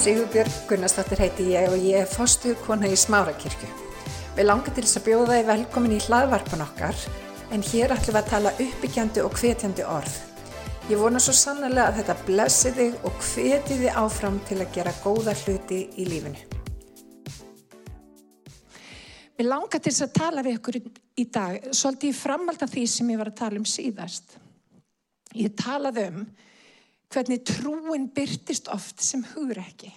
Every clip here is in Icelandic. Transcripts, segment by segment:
Sigurbjörg Gunnarsdóttir heiti ég og ég er fostu kona í Smárakirkju. Við langar til þess að bjóða þið velkomin í hlaðvarpan okkar en hér ætlum við að tala uppbyggjandi og hvetjandi orð. Ég vona svo sannlega að þetta blessi þig og hveti þið áfram til að gera góða hluti í lífinu. Við langar til þess að tala við ykkur í dag, svolítið í framhald af því sem ég var að tala um síðast. Ég talaði um hvernig trúin byrtist oft sem hugrekki.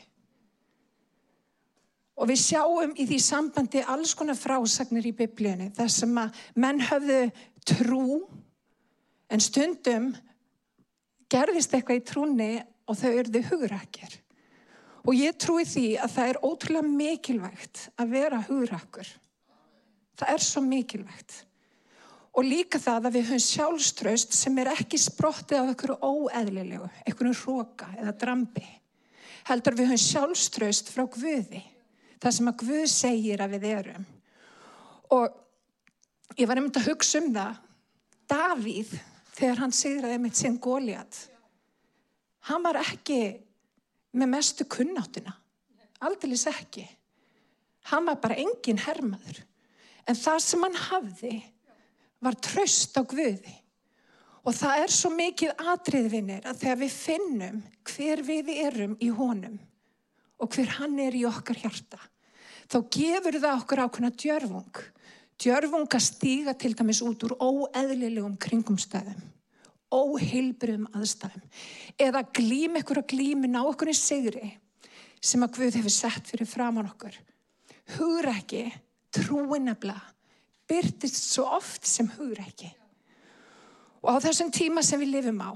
Og við sjáum í því sambandi alls konar frásagnir í biblíunni þar sem að menn höfðu trú en stundum gerðist eitthvað í trúni og þau eruðu hugrakir. Og ég trúi því að það er ótrúlega mikilvægt að vera hugrakkur. Það er svo mikilvægt. Og líka það að við höfum sjálfströst sem er ekki sprottið af einhverju óeðlilegu, einhverju hróka eða drambi. Heldur við höfum sjálfströst frá Guði, það sem að Guð segir að við erum. Og ég var einmitt að hugsa um það, Davíð, þegar hann sigraði mitt sinn Góliat, hann var ekki með mestu kunnáttuna, aldrei ekki. Hann var bara engin hermaður. En það sem hann hafði var tröst á Guði. Og það er svo mikið atriðvinir að þegar við finnum hver við erum í honum og hver hann er í okkar hjarta, þá gefur það okkur ákveðna djörfung. Djörfung að stíga til dæmis út úr óeðlilegum kringumstæðum, óheilbriðum aðstæðum eða glým ekkur að glýmin á okkur í sigri sem að Guð hefur sett fyrir framann okkur. Hugur ekki, trúinabla, byrtist svo oft sem hugreiki. Og á þessum tíma sem við lifum á,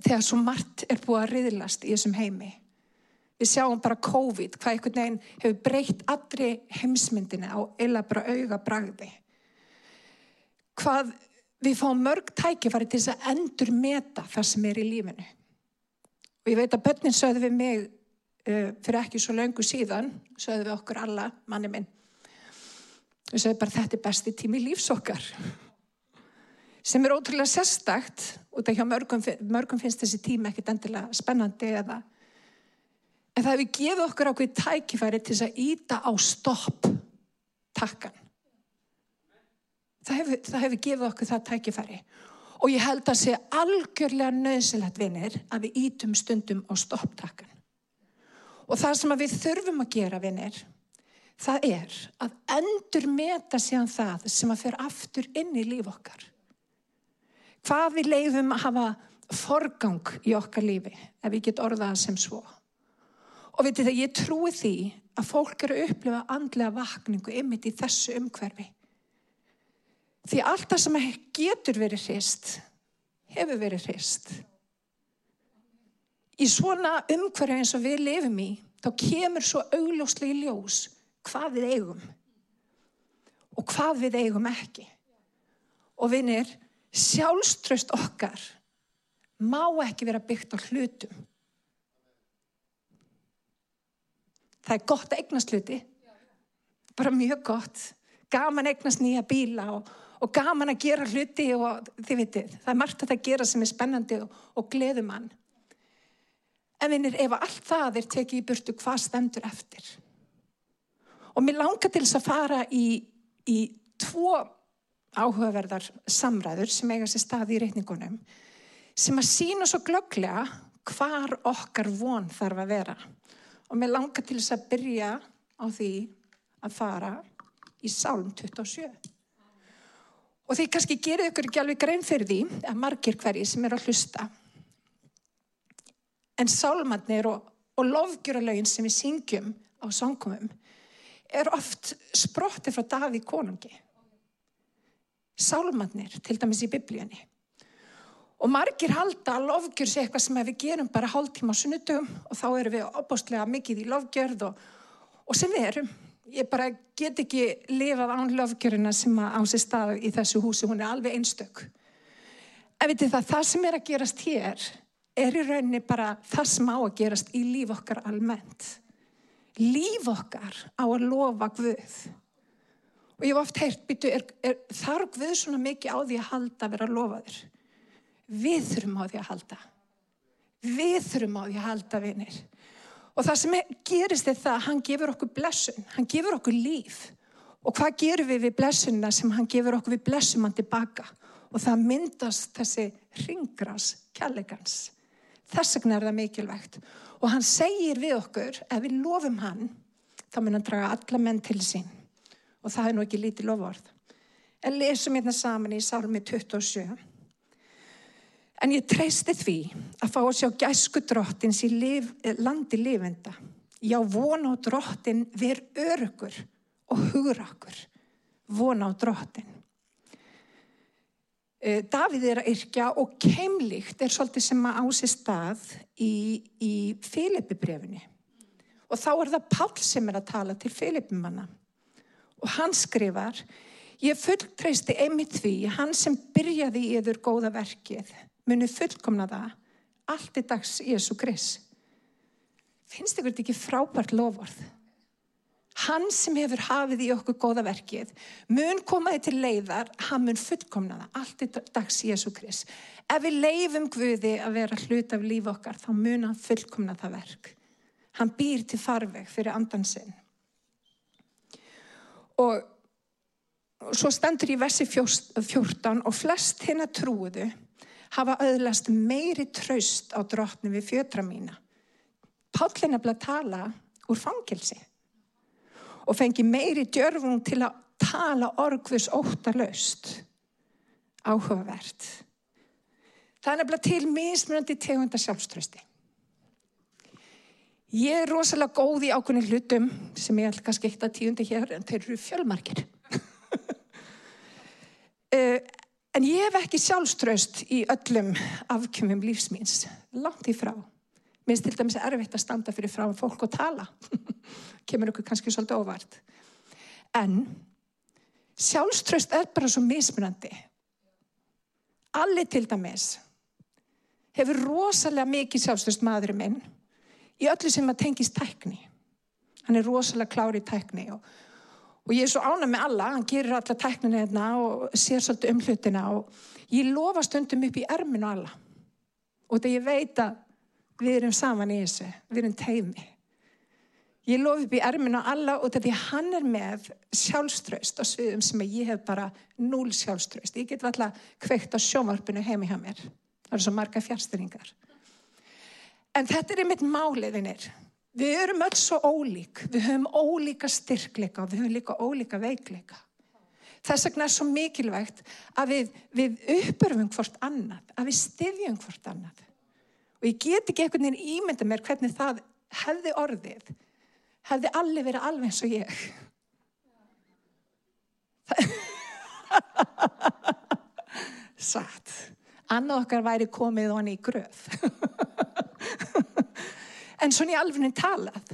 þegar svo margt er búið að riðlast í þessum heimi, við sjáum bara COVID, hvað einhvern veginn hefur breytt allri heimsmyndinu á eila bara auga bragði. Hvað við fáum mörg tækifæri til þess að endur meta það sem er í lífinu. Og ég veit að börnin sögðu við mig uh, fyrir ekki svo löngu síðan, sögðu við okkur alla, manni minn, og segði bara þetta er besti tími lífsokkar sem er ótrúlega sérstakt og það hjá mörgum, mörgum finnst þessi tími ekkit endilega spennandi eða en það hefur gefið okkur ákveð tækifæri til þess að íta á stopp takkan það hefur, hefur gefið okkur það tækifæri. Og ég held að sé algjörlega nöðsilegt vinnir að við ítum stundum á stopp takkan og það sem við þurfum að gera vinnir það er að endur meta síðan það sem að fer aftur inn í líf okkar. Hvað við leiðum að hafa forgang í okkar lífi, ef við getum orðað sem svo. Og veitir það, ég trúi því að fólk eru að upplifa andlega vakningu ymmit í þessu umhverfi. Því allt það sem getur verið hrist, hefur verið hrist. Í svona umhverfi eins og við lifum í, þá kemur svo augljóslega í ljós hvað við eigum og hvað við eigum ekki. Og vinir, sjálfströst okkar má ekki vera byggt á hlutum. Það er gott að eignast hluti, bara mjög gott. Gaman að eignast nýja bíla og, og gaman að gera hluti og þið vitið, það er margt að það gera sem er spennandi og, og gleðumann. En vinir, ef allt það er tekið í burtu, hvað stendur eftir? Og mér langar til þess að fara í, í tvo áhugaverðar samræður sem eiga sér staði í reyningunum sem að sína svo glögglega hvar okkar von þarf að vera. Og mér langar til þess að byrja á því að fara í Sálm 27. Og því kannski gerir ykkur ekki alveg grein fyrir því að margir hverji sem er að hlusta. En sálmannir og, og lofgjuralögin sem við syngjum á sangumum er oft sprotti frá Davík konungi. Sálmannir, til dæmis í biblíunni. Og margir halda að lofgjör sé eitthvað sem við gerum bara hálf tíma á sunnudum og þá erum við opbóstlega mikið í lofgjörð og, og sem við erum. Ég bara get ekki lifað án lofgjörina sem á sér stað í þessu húsi, hún er alveg einstök. En veitir það, það sem er að gerast hér er í rauninni bara það sem á að gerast í líf okkar almennt líf okkar á að lofa Guð. Og ég hef oft heyrt, býtu, þarf Guð svona mikið á því að halda að vera að lofa þér? Við þurfum á því að halda. Við þurfum á því að halda vinir. Og það sem gerist er það að hann gefur okkur blessun, hann gefur okkur líf. Og hvað gerum við við blessunna sem hann gefur okkur við blessum hann tilbaka? Og það myndast þessi ringras kjallegans. Þess vegna er það mikilvægt. Og hann segir við okkur, ef við lofum hann, þá mun hann draga alla menn til sín. Og það er nú ekki lítið lofvörð. En lesum hérna saman í Salmi 27. En ég treysti því að fá að sjá gæsku drottins í lif, landi lifenda. Já, vona á drottin ver örugur og hugrakur. Vona á drottin. Davíð er að yrkja og keimlíkt er svolítið sem að ási stað í, í Filipibrefni. Og þá er það Pál sem er að tala til Filipimanna. Og hann skrifar, ég fulltreysti einmitt því, hann sem byrjaði í yfir góða verkið, muni fullkomna það, allt í dags Jésu Gris. Finnst ykkur þetta ekki frábært lofvörð? Hann sem hefur hafið í okkur góða verkið, mun komaði til leiðar, hann mun fullkomna það, allt í dags Jésu Krist. Ef við leifum Guði að vera hlut af líf okkar, þá mun hann fullkomna það verk. Hann býr til farveg fyrir andansinn. Og svo stendur í versi 14 og flest hérna trúðu hafa öðlast meiri traust á drottni við fjötra mína. Pállin er að tala úr fangilsi og fengi meiri djörfung til að tala orgvus óttalöst. Áhugavert. Er nefnilega til mismunandi tegunda sjálfströsti. Ég er rosalega góð í ákveðin hlutum sem ég ætla kannski eitt að tíundi hér en þeir eru fjölmarkir. en ég hef ekki sjálfströst í öllum afkjömmum lífsmýns. Langt í frá. Mér finnst til dæmis erfitt að standa fyrir frá fólk og tala. Kemur okkur kannski svolítið óvart. En sjálfströst er bara svo mismunandi. Alli til dæmis hefur rosalega mikið sjálfströst maðurinn minn í öllu sem að tengist tækni. Hann er rosalega klár í tækni og, og ég er svo ána með alla, hann gerir alla tæknina hérna og sér svolítið um hlutina og ég lofa stundum upp í erminu alla. Og þetta ég veit að við erum saman í þessu, við erum teimi. Ég lofi upp í erminu alla og þetta því hann er með sjálfströst á sviðum sem ég hef bara núl sjálfströst. Ég get alltaf kveikt á sjómarpinu heimi hjá mér. Það eru svo marga fjárstyringar. En þetta er einmitt máliðinir. Við erum öll svo ólík. Við höfum ólíka styrkleika og við höfum líka ólíka veikleika. Þess vegna er svo mikilvægt að við, við uppörfum hvort annað, að við styðjum hvort annað. Og ég get ekki einhvern veginn ímynda mér hvernig það hefði orðið. Hefði allir verið alveg eins og ég. Satt. Annað okkar væri komið honni í gröf. en svona í alveg talað.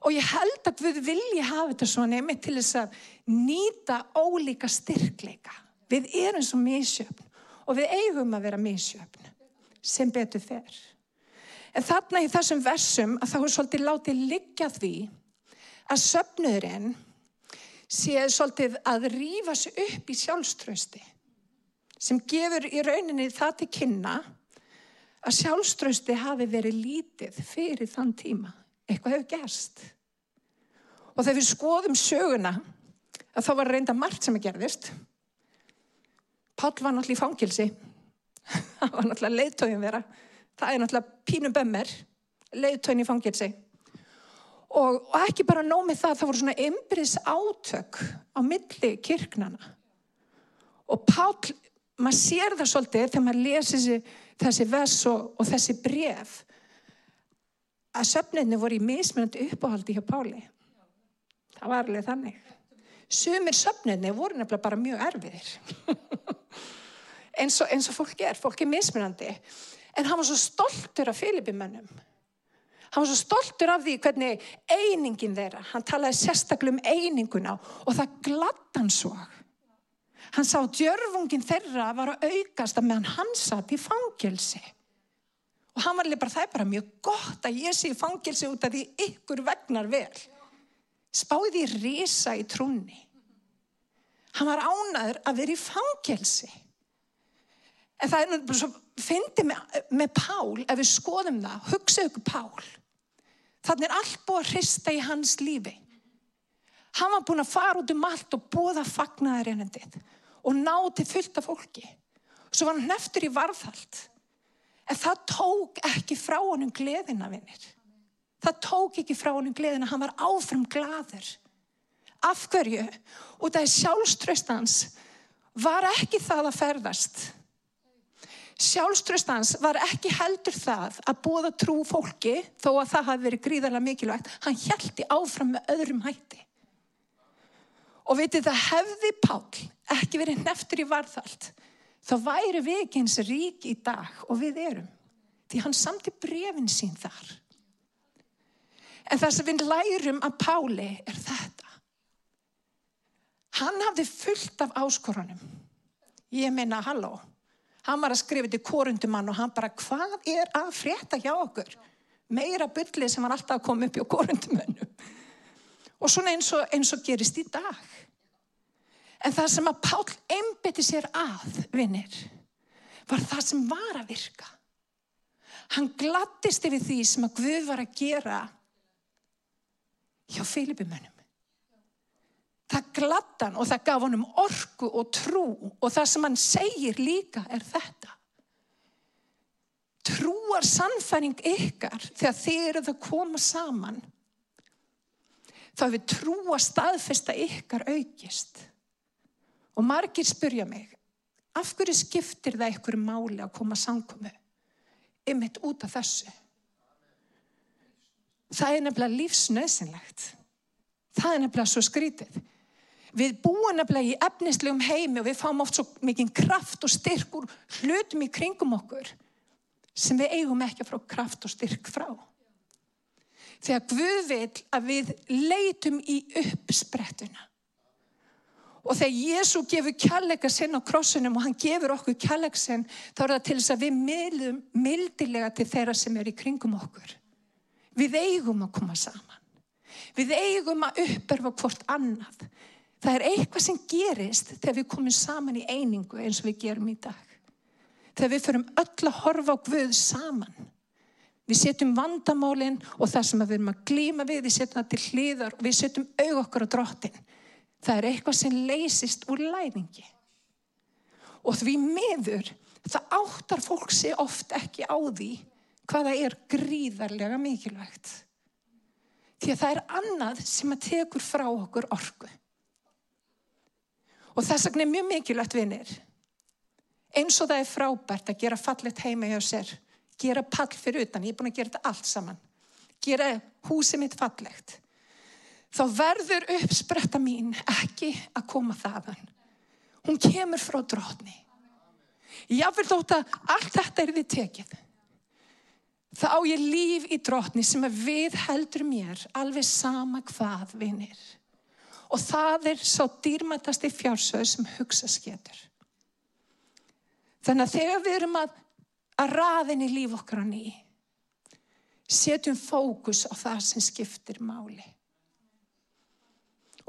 Og ég held að við vilji hafa þetta svona einmitt til þess að nýta ólíka styrkleika. Við erum svo misjöfn og við eigum að vera misjöfn sem betur fer. En þarna í þessum versum að þá er svolítið látið liggja því að söfnuðurinn sé svolítið að rýfa sig upp í sjálfströsti sem gefur í rauninni það til kynna að sjálfströsti hafi verið lítið fyrir þann tíma. Eitthvað hefur gerst. Og þegar við skoðum söguna að þá var reynda margt sem að gerðist. Pál var náttúrulega í fangilsi. Það var náttúrulega leiðtóðin vera. Það er náttúrulega pínum bömmir, leiðtóðin í fangilsi. Og, og ekki bara nómið það, það voru svona ymbriðs átök á milli kirknana. Og Pál, maður sér það svolítið þegar maður lesi þessi vers og, og þessi bref að söfninni voru í mismunandi uppáhaldi hjá Páli. Það var alveg þannig. Sumir söfninni voru nefnilega bara mjög erfiðir. eins, og, eins og fólk er, fólk er mismunandi. En hann var svo stoltur af Filipimönnum. Hann var svo stoltur af því hvernig einingin þeirra, hann talaði sérstaklega um eininguna og það glatt hann svo. Hann sá djörfungin þeirra var að aukast að meðan hann satt í fangelsi. Og hann var alveg bara, það er bara mjög gott að ég sé í fangelsi út af því ykkur vegnar vel. Spáði því risa í trúni. Hann var ánaður að vera í fangelsi. En það er náttúrulega svo, fyndi með, með Pál, ef við skoðum það, hugsaðu ykkur Pál. Þannig er allt búið að hrista í hans lífi. Hann var búin að fara út um allt og búða fagnaðarinnendið og ná til fullta fólki. Svo var hann neftur í varðhald. En það tók ekki frá honum gleðina, vinnir. Það tók ekki frá honum gleðina, hann var áfram gladur. Af hverju? Og það er sjálfströstans var ekki það að ferðast. Sjálfströstans var ekki heldur það að búða trú fólki þó að það hafi verið gríðarlega mikilvægt. Hann hjælti áfram með öðrum hætti. Og veitir það hefði Pál ekki verið neftur í varðhald þá væri við ekki eins rík í dag og við erum. Því hann samti brefin sín þar. En það sem við lærum af Páli er þetta. Hann hafði fullt af áskorunum. Ég meina, halló, hann var að skrifa til korundumann og hann bara, hvað er að frétta hjá okkur? Meira byllið sem var alltaf að koma upp hjá korundumönnum. Og svona eins og, eins og gerist í dag. En það sem að Pál einbeti sér að, vinnir, var það sem var að virka. Hann glattist yfir því sem að Guð var að gera hjá Filipimönnum. Það glattan og það gaf honum orku og trú og það sem hann segir líka er þetta. Trúar sannfæring ykkar þegar þið eruð að koma saman. Þá hefur trúa staðfesta ykkar aukist. Og margir spyrja mig, af hverju skiptir það ykkur máli að koma samkomi? Ymitt út af þessu. Það er nefnilega lífsnöðsynlegt. Það er nefnilega svo skrítið. Við búum nefnilega í efnislegum heimi og við fáum oft svo mikið kraft og styrk úr hlutum í kringum okkur sem við eigum ekki að frá kraft og styrk frá. Þegar Guð vil að við leitum í uppsprettuna og þegar Jésu gefur kjallega sinn á krossunum og hann gefur okkur kjallega sinn þá er það til þess að við miðlum mildilega til þeirra sem er í kringum okkur. Við eigum að koma saman. Við eigum að uppörfa hvort annað. Það er eitthvað sem gerist þegar við komum saman í einingu eins og við gerum í dag. Þegar við förum öll að horfa á Guð saman. Við setjum vandamálinn og það sem við erum að glíma við, við setjum það til hlýðar og við setjum aug okkur á drottin. Það er eitthvað sem leysist úr læningi. Og því miður, það áttar fólk sig oft ekki á því hvaða er gríðarlega mikilvægt. Því að það er annað sem að tekur frá okkur orgu. Og þess vegna er mjög mikilvægt vinir. Eins og það er frábært að gera fallet heima hjá sér. Gera pall fyrir utan. Ég er búin að gera þetta allt saman. Gera húsið mitt fallegt. Þá verður uppspretta mín ekki að koma þaðan. Hún kemur frá drotni. Ég vil þótt að allt þetta er við tekið. Þá ég líf í drotni sem að við heldur mér alveg sama hvað vinir. Og það er svo dýrmættasti fjársöð sem hugsa sketur. Þannig að þegar við erum að, að raðin í líf okkar á ný, setjum fókus á það sem skiptir máli.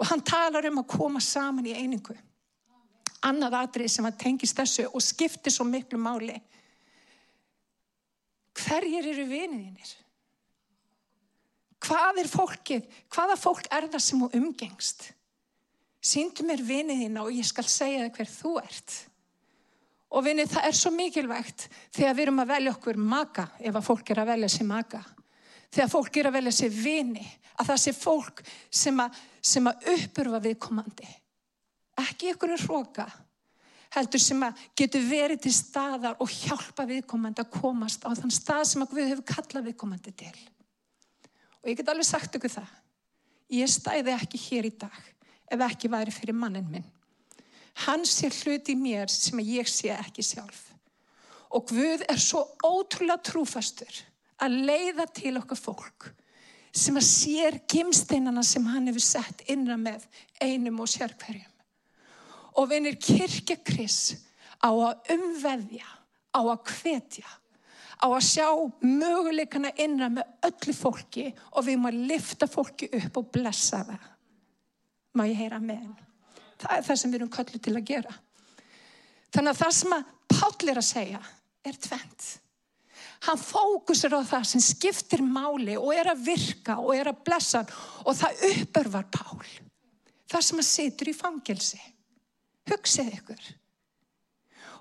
Og hann talar um að koma saman í einingu. Annað atrið sem að tengist þessu og skiptir svo miklu máli hverjir eru viniðinir? Hvað er fólkið? Hvaða fólk er það sem þú umgengst? Sýndu mér viniðina og ég skal segja það hver þú ert. Og vinið, það er svo mikilvægt þegar við erum að velja okkur maka, ef að fólk er að velja sér maka. Þegar fólk er að velja sér vini, að það sé fólk sem að, sem að uppurfa viðkomandi. Ekki ykkur er hróka, heldur sem að getur verið til staðar og hjálpa viðkomandi að komast á þann stað sem að við hefur kallað viðkomandi til. Og ég get alveg sagt ykkur það. Ég stæði ekki hér í dag ef ekki væri fyrir mannin minn. Hann sé hluti í mér sem ég sé ekki sjálf. Og Guð er svo ótrúlega trúfastur að leiða til okkar fólk sem að sér gimsteinana sem hann hefur sett innra með einum og sérkverjum og vinir kirkja Kris á að umveðja, á að hvetja, á að sjá möguleikana innra með öllu fólki og við máum lifta fólki upp og blessa það. Má ég heyra með henn? Það er það sem við erum köllu til að gera. Þannig að það sem að Páll er að segja er tvent. Hann fókusir á það sem skiptir máli og er að virka og er að blessa og það uppörvar Pál. Það sem að situr í fangelsi. Hugsið ykkur.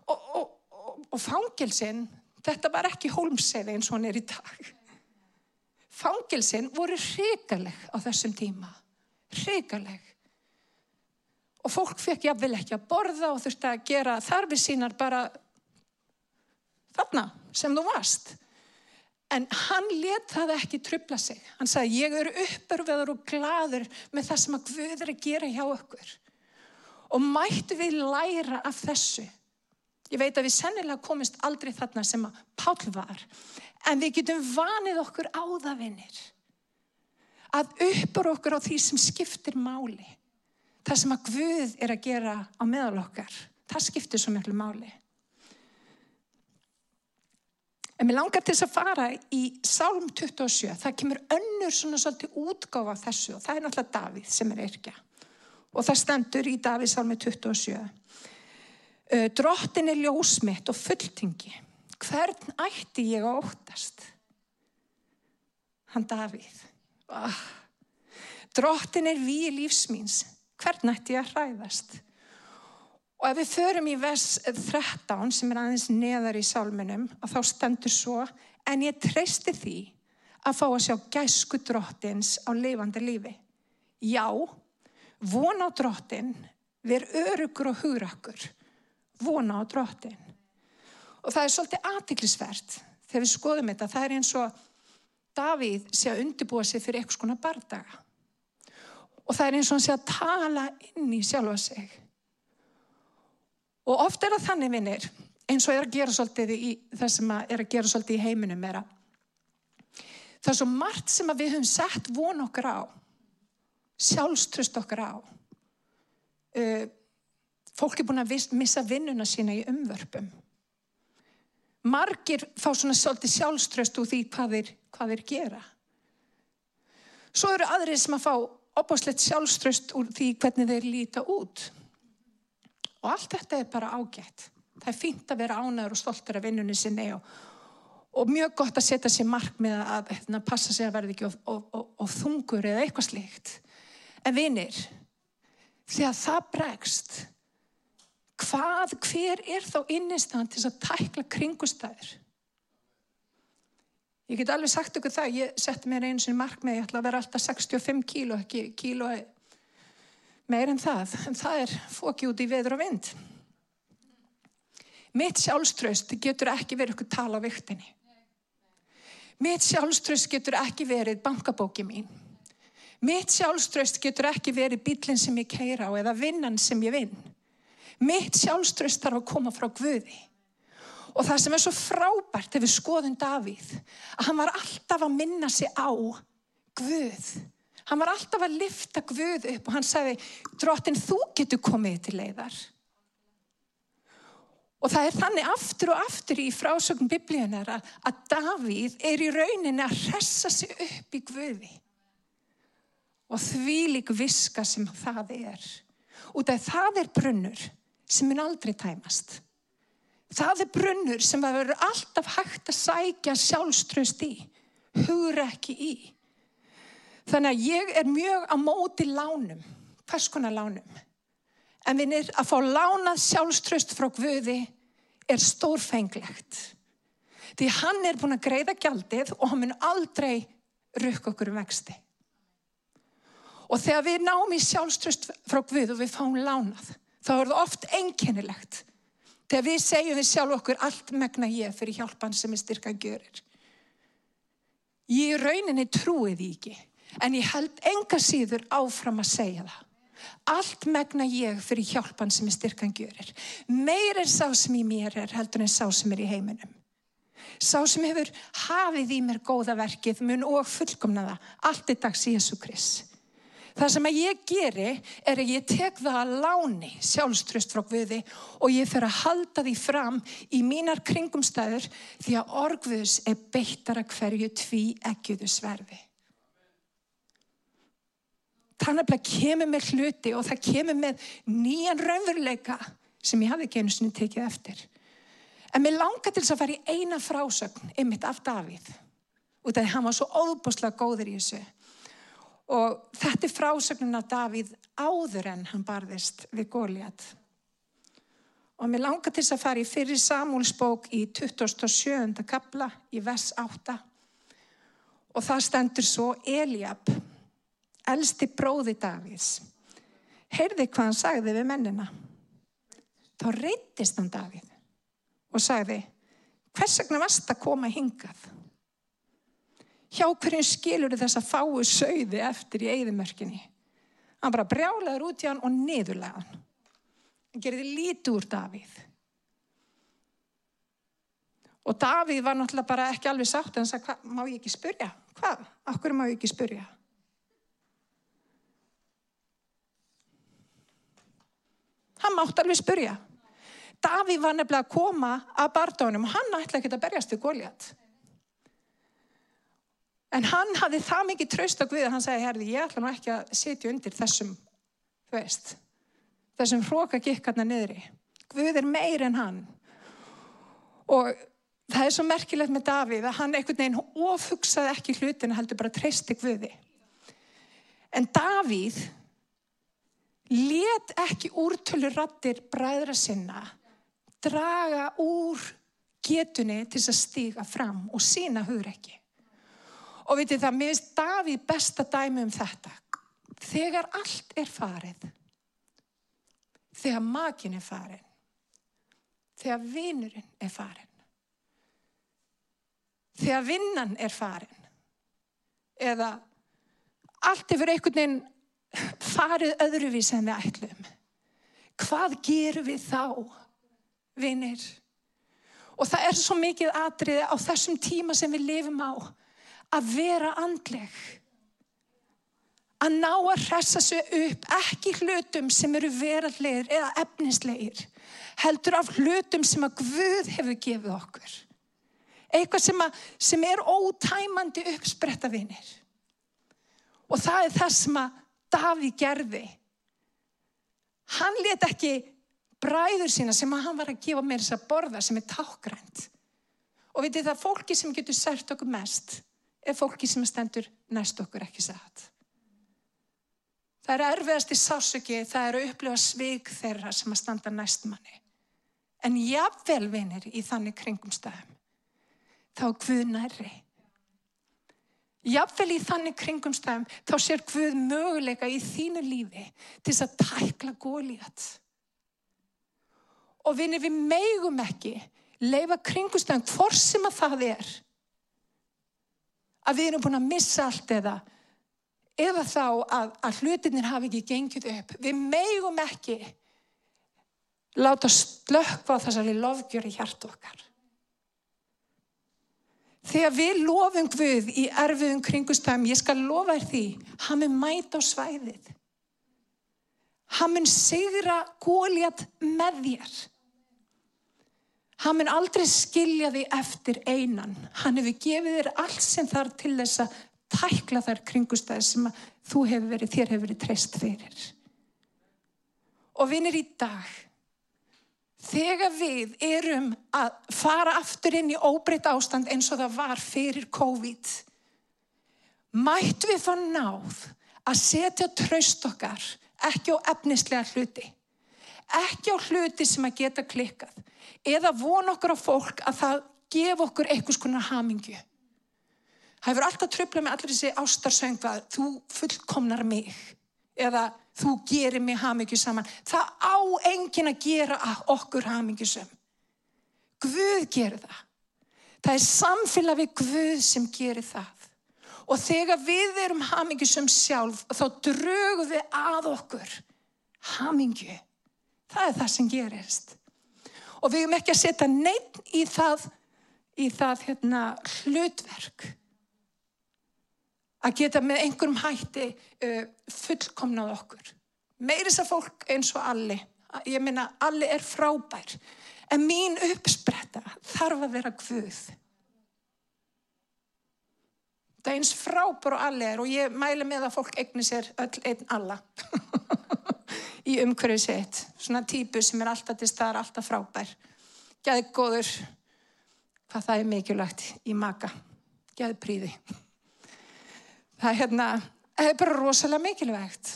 Og, og, og, og fangelsin, þetta var ekki hólmseði eins og hann er í dag. Fangelsin voru hrigaleg á þessum tíma. Hrigaleg. Og fólk fekk jáfnvel ekki að borða og þurfti að gera þarfi sínar bara þarna sem þú varst. En hann let það ekki trubla sig. Hann sagði, ég eru uppörfiður og gladur með það sem að Guð er að gera hjá okkur. Og mættu við læra af þessu. Ég veit að við sennilega komist aldrei þarna sem að Pál var. En við getum vanið okkur á það vinnir. Að uppur okkur á því sem skiptir máli. Það sem að Guð er að gera á meðal okkar. Það skiptir svo mjög máli. En mér langar til þess að fara í Sálm 27. Það kemur önnur svona svolítið útgáfa þessu og það er náttúrulega Davíð sem er yrkja. Og það stendur í Davíð Sálmi 27. Drottin er ljósmitt og fulltingi. Hvern ætti ég að óttast? Hann Davíð. Oh. Drottin er við lífsmýns. Hvern ætti ég að hræðast? Og ef við förum í vers 13 sem er aðeins neðar í sálmunum að þá stendur svo en ég treysti því að fá að sjá gæsku drottins á lifandi lífi. Já, vona á drottin, ver örugur og hugrakkur. Vona á drottin. Og það er svolítið aðtiklisvert þegar við skoðum þetta. Það er eins og Davíð sé að undirbúa sig fyrir eitthvað svona bardaga. Og það er eins og hann sé að tala inn í sjálfa sig. Og oft er það þannig vinnir, eins og er að gera svolítið í það sem er að gera svolítið í heiminum er að það er svo margt sem við höfum sett von okkar á, sjálfströst okkar á. Uh, fólk er búin að missa vinnuna sína í umvörpum. Margir fá svona svolítið sjálfströst úr því hvað þeir, hvað þeir gera. Svo eru aðrið sem að fá opáslegt sjálfströst úr því hvernig þeir líta út. Og allt þetta er bara ágætt. Það er fínt að vera ánæður og stoltur af vinnunni sinni og, og mjög gott að setja sér mark með að, að, hérna, að passa sér að verði ekki og þungur eða eitthvað slíkt. En vinnir, því að það bregst, hvað, hver er þá innistaðan til að tækla kringustæður? Ég get alveg sagt ykkur það, ég setti mér einu sinni mark með, ég ætla að vera alltaf 65 kíló, ekki kíló meir en það, en það er fóki út í veður og vind. Mitt sjálfströst getur ekki verið eitthvað tala á viktinni. Mitt sjálfströst getur ekki verið bankabóki mín. Mitt sjálfströst getur ekki verið bílinn sem ég keira á eða vinnan sem ég vinn. Mitt sjálfströst þarf að koma frá Guði. Og það sem er svo frábært ef við skoðum Davíð, að hann var alltaf að minna sig á Guð. Hann var alltaf að lifta Guð upp og hann sagði, drottin þú getur komið til leiðar. Og það er þannig aftur og aftur í frásögn biblíunar að, Davíð er í rauninni að hressa sig upp í Guði. Og því lík viska sem það er. Og það er brunnur sem mun aldrei tæmast. Það er brunnur sem verður alltaf hægt að sækja sjálfströst í, hugur ekki í. Þannig að ég er mjög á móti lánum, hvers konar lánum. En vinnir, að fá lánað sjálfströst frá Guði er stórfenglegt. Því hann er búin að greiða gjaldið og hann mun aldrei rukka okkur um vexti. Og þegar við náum í sjálfströst frá Guð og við fáum lánað, þá er það oft einkennilegt. Þegar við segjum við sjálf okkur allt megna ég fyrir hjálpan sem er styrkan görir. Ég í rauninni trúi því ekki. En ég held enga síður áfram að segja það. Allt megna ég fyrir hjálpan sem er styrkan gjörir. Meir er sá sem í mér er heldur en sá sem er í heiminum. Sá sem hefur hafið í mér góða verkið mun og fullkomna það. Allt er dags Jésu Krist. Það sem að ég geri er að ég tek það að láni sjálfströst frá Guði og ég fer að halda því fram í mínar kringumstæður því að orgvöðs er beittar að hverju tví ekkiðu sverfi það nefnilega kemur með hluti og það kemur með nýjan raunveruleika sem ég hafði ekki einu sinni tekið eftir. En mér langar til þess að fara í eina frásögn ymitt af Davíð. Út af því hann var svo óbúslega góður í þessu. Og þetta er frásögnin af Davíð áður en hann barðist við Góliat. Og mér langar til þess að fara í fyrir Samúlsbók í 27. kapla í vers 8. Og það stendur svo Eliab, elsti bróði Davíðs. Heyrði hvað hann sagði við mennina. Þá reytist hann Davíð og sagði, hvers vegna varst að koma hingað? Hjá hverjum skilur þess að fáu sögði eftir í eigðumörkinni? Hann bara brjálaður út í hann og niðurlega hann. Hann gerði lítið úr Davíð. Og Davíð var náttúrulega bara ekki alveg sátt en hann sagði, má ég ekki spurja? Hvað? Akkur má ég ekki spurja? Hann mátt alveg spurja. Davíð var nefnilega að koma að bardónum og hann ætla ekki að berjast við Góliat. En hann hafði það mikið traust á Guði að hann segi, herði, ég ætla nú ekki að setja undir þessum, þú veist, þessum hróka gikkarna niðri. Guð er meir en hann. Og það er svo merkilegt með Davíð að hann einhvern veginn ofugsaði ekki hlutin heldur bara treysti Guði. En Davíð let ekki úrtölu rattir bræðra sinna draga úr getunni til að stíga fram og sína hugur ekki. Og vitið það, mér finnst Davíð besta dæmi um þetta. Þegar allt er farið, þegar makin er farin, þegar vinurinn er farin, þegar vinnan er farin, eða allt er fyrir einhvern veginn farið öðruvís en við ætlum. Hvað gerum við þá, vinnir? Og það er svo mikið atriði á þessum tíma sem við lifum á að vera andleg. Að ná að hressa sig upp, ekki hlutum sem eru verallegir eða efnislegir, heldur af hlutum sem að Guð hefur gefið okkur. Eitthvað sem, að, sem er ótæmandi uppspretta vinnir. Og það er það sem að Daví gerði. Hann let ekki bræður sína sem að hann var að gefa mér þess að borða sem er tákgrænt. Og vitið það, fólki sem getur sært okkur mest er fólki sem stendur næst okkur ekki satt. Það er erfiðast í sásöki, það er að upplifa svig þeirra sem að standa næst manni. En jáfnvel vinir í þannig kringum stafum, þá Guð nærri. Jáfnvel í þannig kringum stafum, þá sér Guð möguleika í þínu lífi til þess að tækla góliðat. Og vinir við megum ekki leifa kringumstafum hvort sem að það er að við erum búin að missa allt eða eða þá að, að hlutinir hafi ekki gengið upp. Við megum ekki láta slökka á þessari lofgjör í hjart okkar. Þegar við lofum Guð í erfiðum kringustæðum, ég skal lofa þér því, hann mun mæta á svæðið. Hann mun sigra góljat með þér. Hann mun aldrei skilja því eftir einan. Hann hefur gefið þér allt sem þarf til þess að tækla þær kringustæði sem þú hefur verið, þér hefur verið treyst fyrir. Og vinir í dag, þegar við erum að fara aftur inn í óbreytt ástand eins og það var fyrir COVID, mætt við fá náð að setja tröst okkar ekki á efnislega hluti, ekki á hluti sem að geta klikkað, eða von okkur á fólk að það gef okkur einhvers konar hamingju. Það hefur alltaf tröflað með allir þessi ástarsöngu að þú fullkomnar mig eða þú gerir mig hamingju saman. Það á engin að gera okkur hamingju sem. Guð gerir það. Það er samfélag við Guð sem gerir það. Og þegar við erum hamingju sem sjálf þá drögum við að okkur hamingju. Það er það sem gerist og við erum ekki að setja neitt í það, í það hérna, hlutverk að geta með einhverjum hætti uh, fullkomnað okkur. Meiris að fólk eins og alli, ég minna alli er frábær, en mín uppspretta þarf að vera hvud. Það er eins frábær og alli er og ég mæli með að fólk egni sér öll einn alla. í umhverfið sitt. Svona típu sem er alltaf til staðar, alltaf frábær. geðgóður, hvað það er mikilvægt í maka, geðpríði. Það er hérna, það er bara rosalega mikilvægt.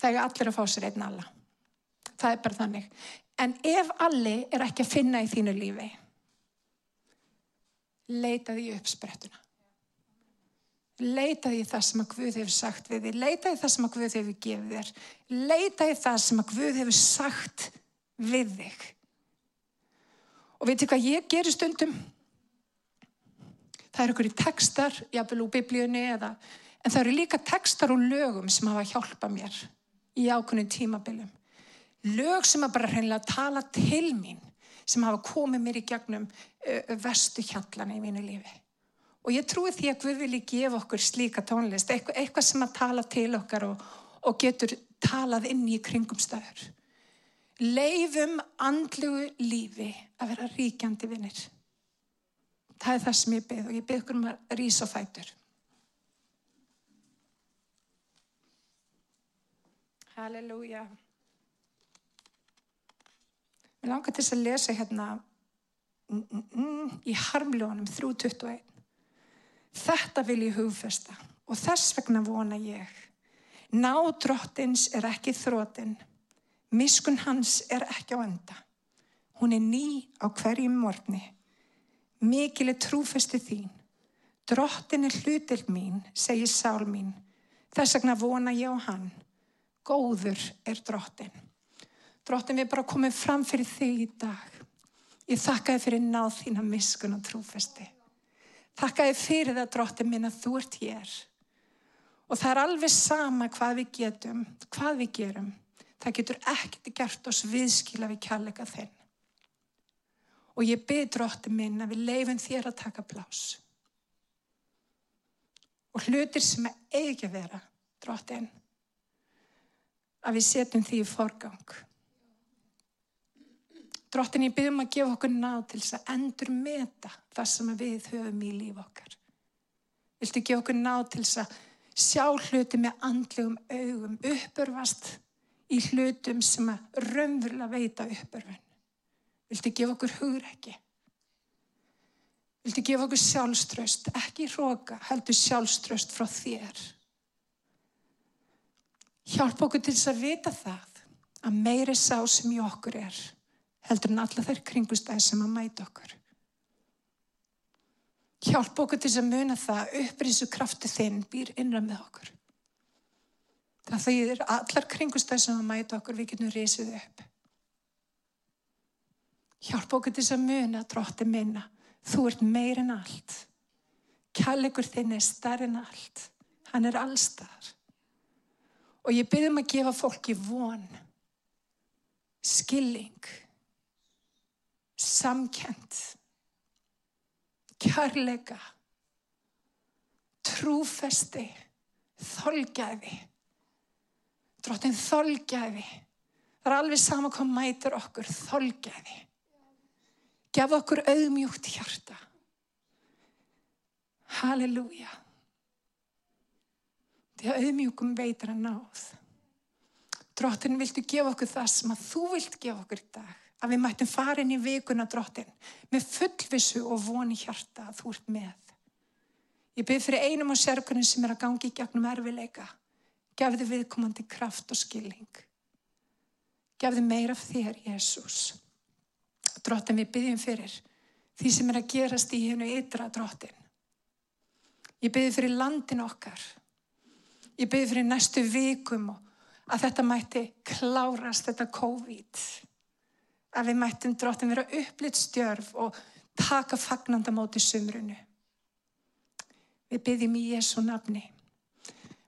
Það er allir að fá sér einn alla. Það er bara þannig. En ef alli er ekki að finna í þínu lífi, leitaði upp sprettuna. Leitaði það sem að Guð hefur sagt við þér. Leitaði það sem að Guð hefur gefið þér. Leitaði það sem að Guð hefur sagt við þig. Og veitir hvað ég gerir stundum? Það eru ykkur í textar, jáfnvel úr biblíunni eða, en það eru líka textar og lögum sem hafa hjálpað mér í ákunnum tímabilum. Lög sem að bara hreinlega tala til mín, sem hafa komið mér í gegnum vestu hjallana í mínu lífi. Og ég trúi því að Guð vilji gefa okkur slíka tónlist, eitthvað, eitthvað sem að tala til okkar og, og getur talað inn í kringumstæður. Leifum andlugu lífi að vera ríkjandi vinnir. Það er það sem ég byrð og ég byrð okkur um að rýsa fætur. Halleluja. Mér langar til þess að lesa hérna mm, mm, mm, í harmljónum 3.21. Þetta vil ég hugfesta og þess vegna vona ég. Ná drottins er ekki þrótin, miskun hans er ekki á enda. Hún er ný á hverjum morgni. Mikil er trúfesti þín. Drottin er hlutil mín, segir sál mín. Þess vegna vona ég á hann. Góður er drottin. Drottin við bara komum fram fyrir þig í dag. Ég þakka þið fyrir náð þína miskun og trúfesti. Þakka þið fyrir það drottin minn að þú ert hér. Og það er alveg sama hvað við getum, hvað við gerum. Það getur ekkert gert oss viðskila við kjallega þinn. Og ég byrð drottin minn að við leifum þér að taka plás. Og hlutir sem er ekki að vera, drottin, að við setjum því í forgang. Drottin, ég byrðum að gefa okkur náð til þess að endur meta það sem við höfum í líf okkar. Viltu gefa okkur náð til þess að sjá hluti með andlegum augum, uppörfast í hlutum sem að raunverulega veita uppörfun. Viltu gefa okkur hugrekki? Viltu gefa okkur sjálfströst, ekki hróka, heldur sjálfströst frá þér. Hjálp okkur til þess að vita það að meiri sá sem í okkur er heldur en alla þær kringustæði sem að mæta okkur. Hjálp okkur til að muna það upprisu krafti þinn býr innra með okkur. Það þýðir allar kringustæði sem að mæta okkur við getum risið upp. Hjálp okkur til að muna drótti minna. Þú ert meir en allt. Kjallegur þinn er starf en allt. Hann er allstar. Og ég byrðum að gefa fólki von, skilling, samkend, kærleika, trúfesti, þolgæði. Drottin þolgæði. Það er alveg sama hvað mætur okkur, þolgæði. Gef okkur auðmjúkt hjarta. Halleluja. Því að auðmjúkum veitur að náð. Drottin, viltu gefa okkur það sem að þú vilt gefa okkur í dag? Að við mættum fara inn í vikuna, drottin, með fullvissu og voni hjarta að þú ert með. Ég byrð fyrir einum á sérkunum sem er að gangi í gegnum erfileika. Gefðu viðkomandi kraft og skilning. Gefðu meira þér, Jésús. Drottin, við byggjum fyrir því sem er að gerast í hennu ytra, drottin. Ég byrði fyrir landin okkar. Ég byrði fyrir næstu vikum og að þetta mætti klárast, þetta COVID. Að við mættum drottin vera upplitt stjörf og taka fagnandamóti sumrunu. Við byggjum í Jésu nafni.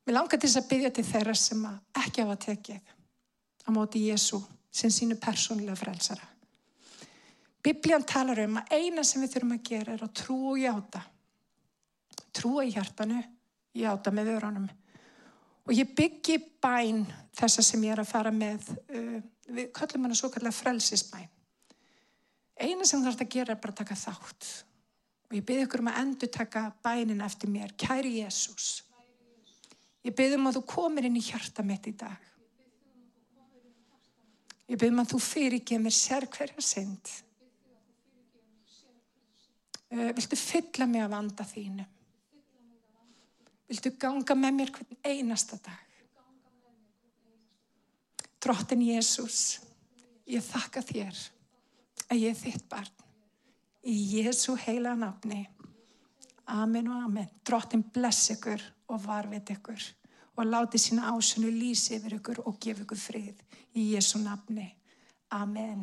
Mér langar til þess að byggja til þeirra sem ekki hafa tekið á móti Jésu sem sínu persónulega frelsara. Biblían talar um að eina sem við þurfum að gera er að trú og hjáta. Trúa í hjartanu, hjáta með vörunum. Og ég byggi bæn þessa sem ég er að fara með, uh, við kallum hana svo kallar frelsisbæn. Eina sem þarf að gera er bara að taka þátt. Og ég byggi ykkur um að endur taka bænin eftir mér, kæri Jésús. Ég byggi um að þú komir inn í hjarta mitt í dag. Ég byrðum að þú fyrirgeð mér sér hverja synd. Uh, viltu fylla mig af vanda þínu? Viltu ganga með mér hvern einasta dag? Drottin Jésús, ég þakka þér að ég er þitt barn. Í Jésu heila nafni. Amen og amen. Drottin bless ykkur og varvit ykkur og láti sína ásunu lýsi yfir ykkur og gefa ykkur frið. Í Jésu nafni. Amen.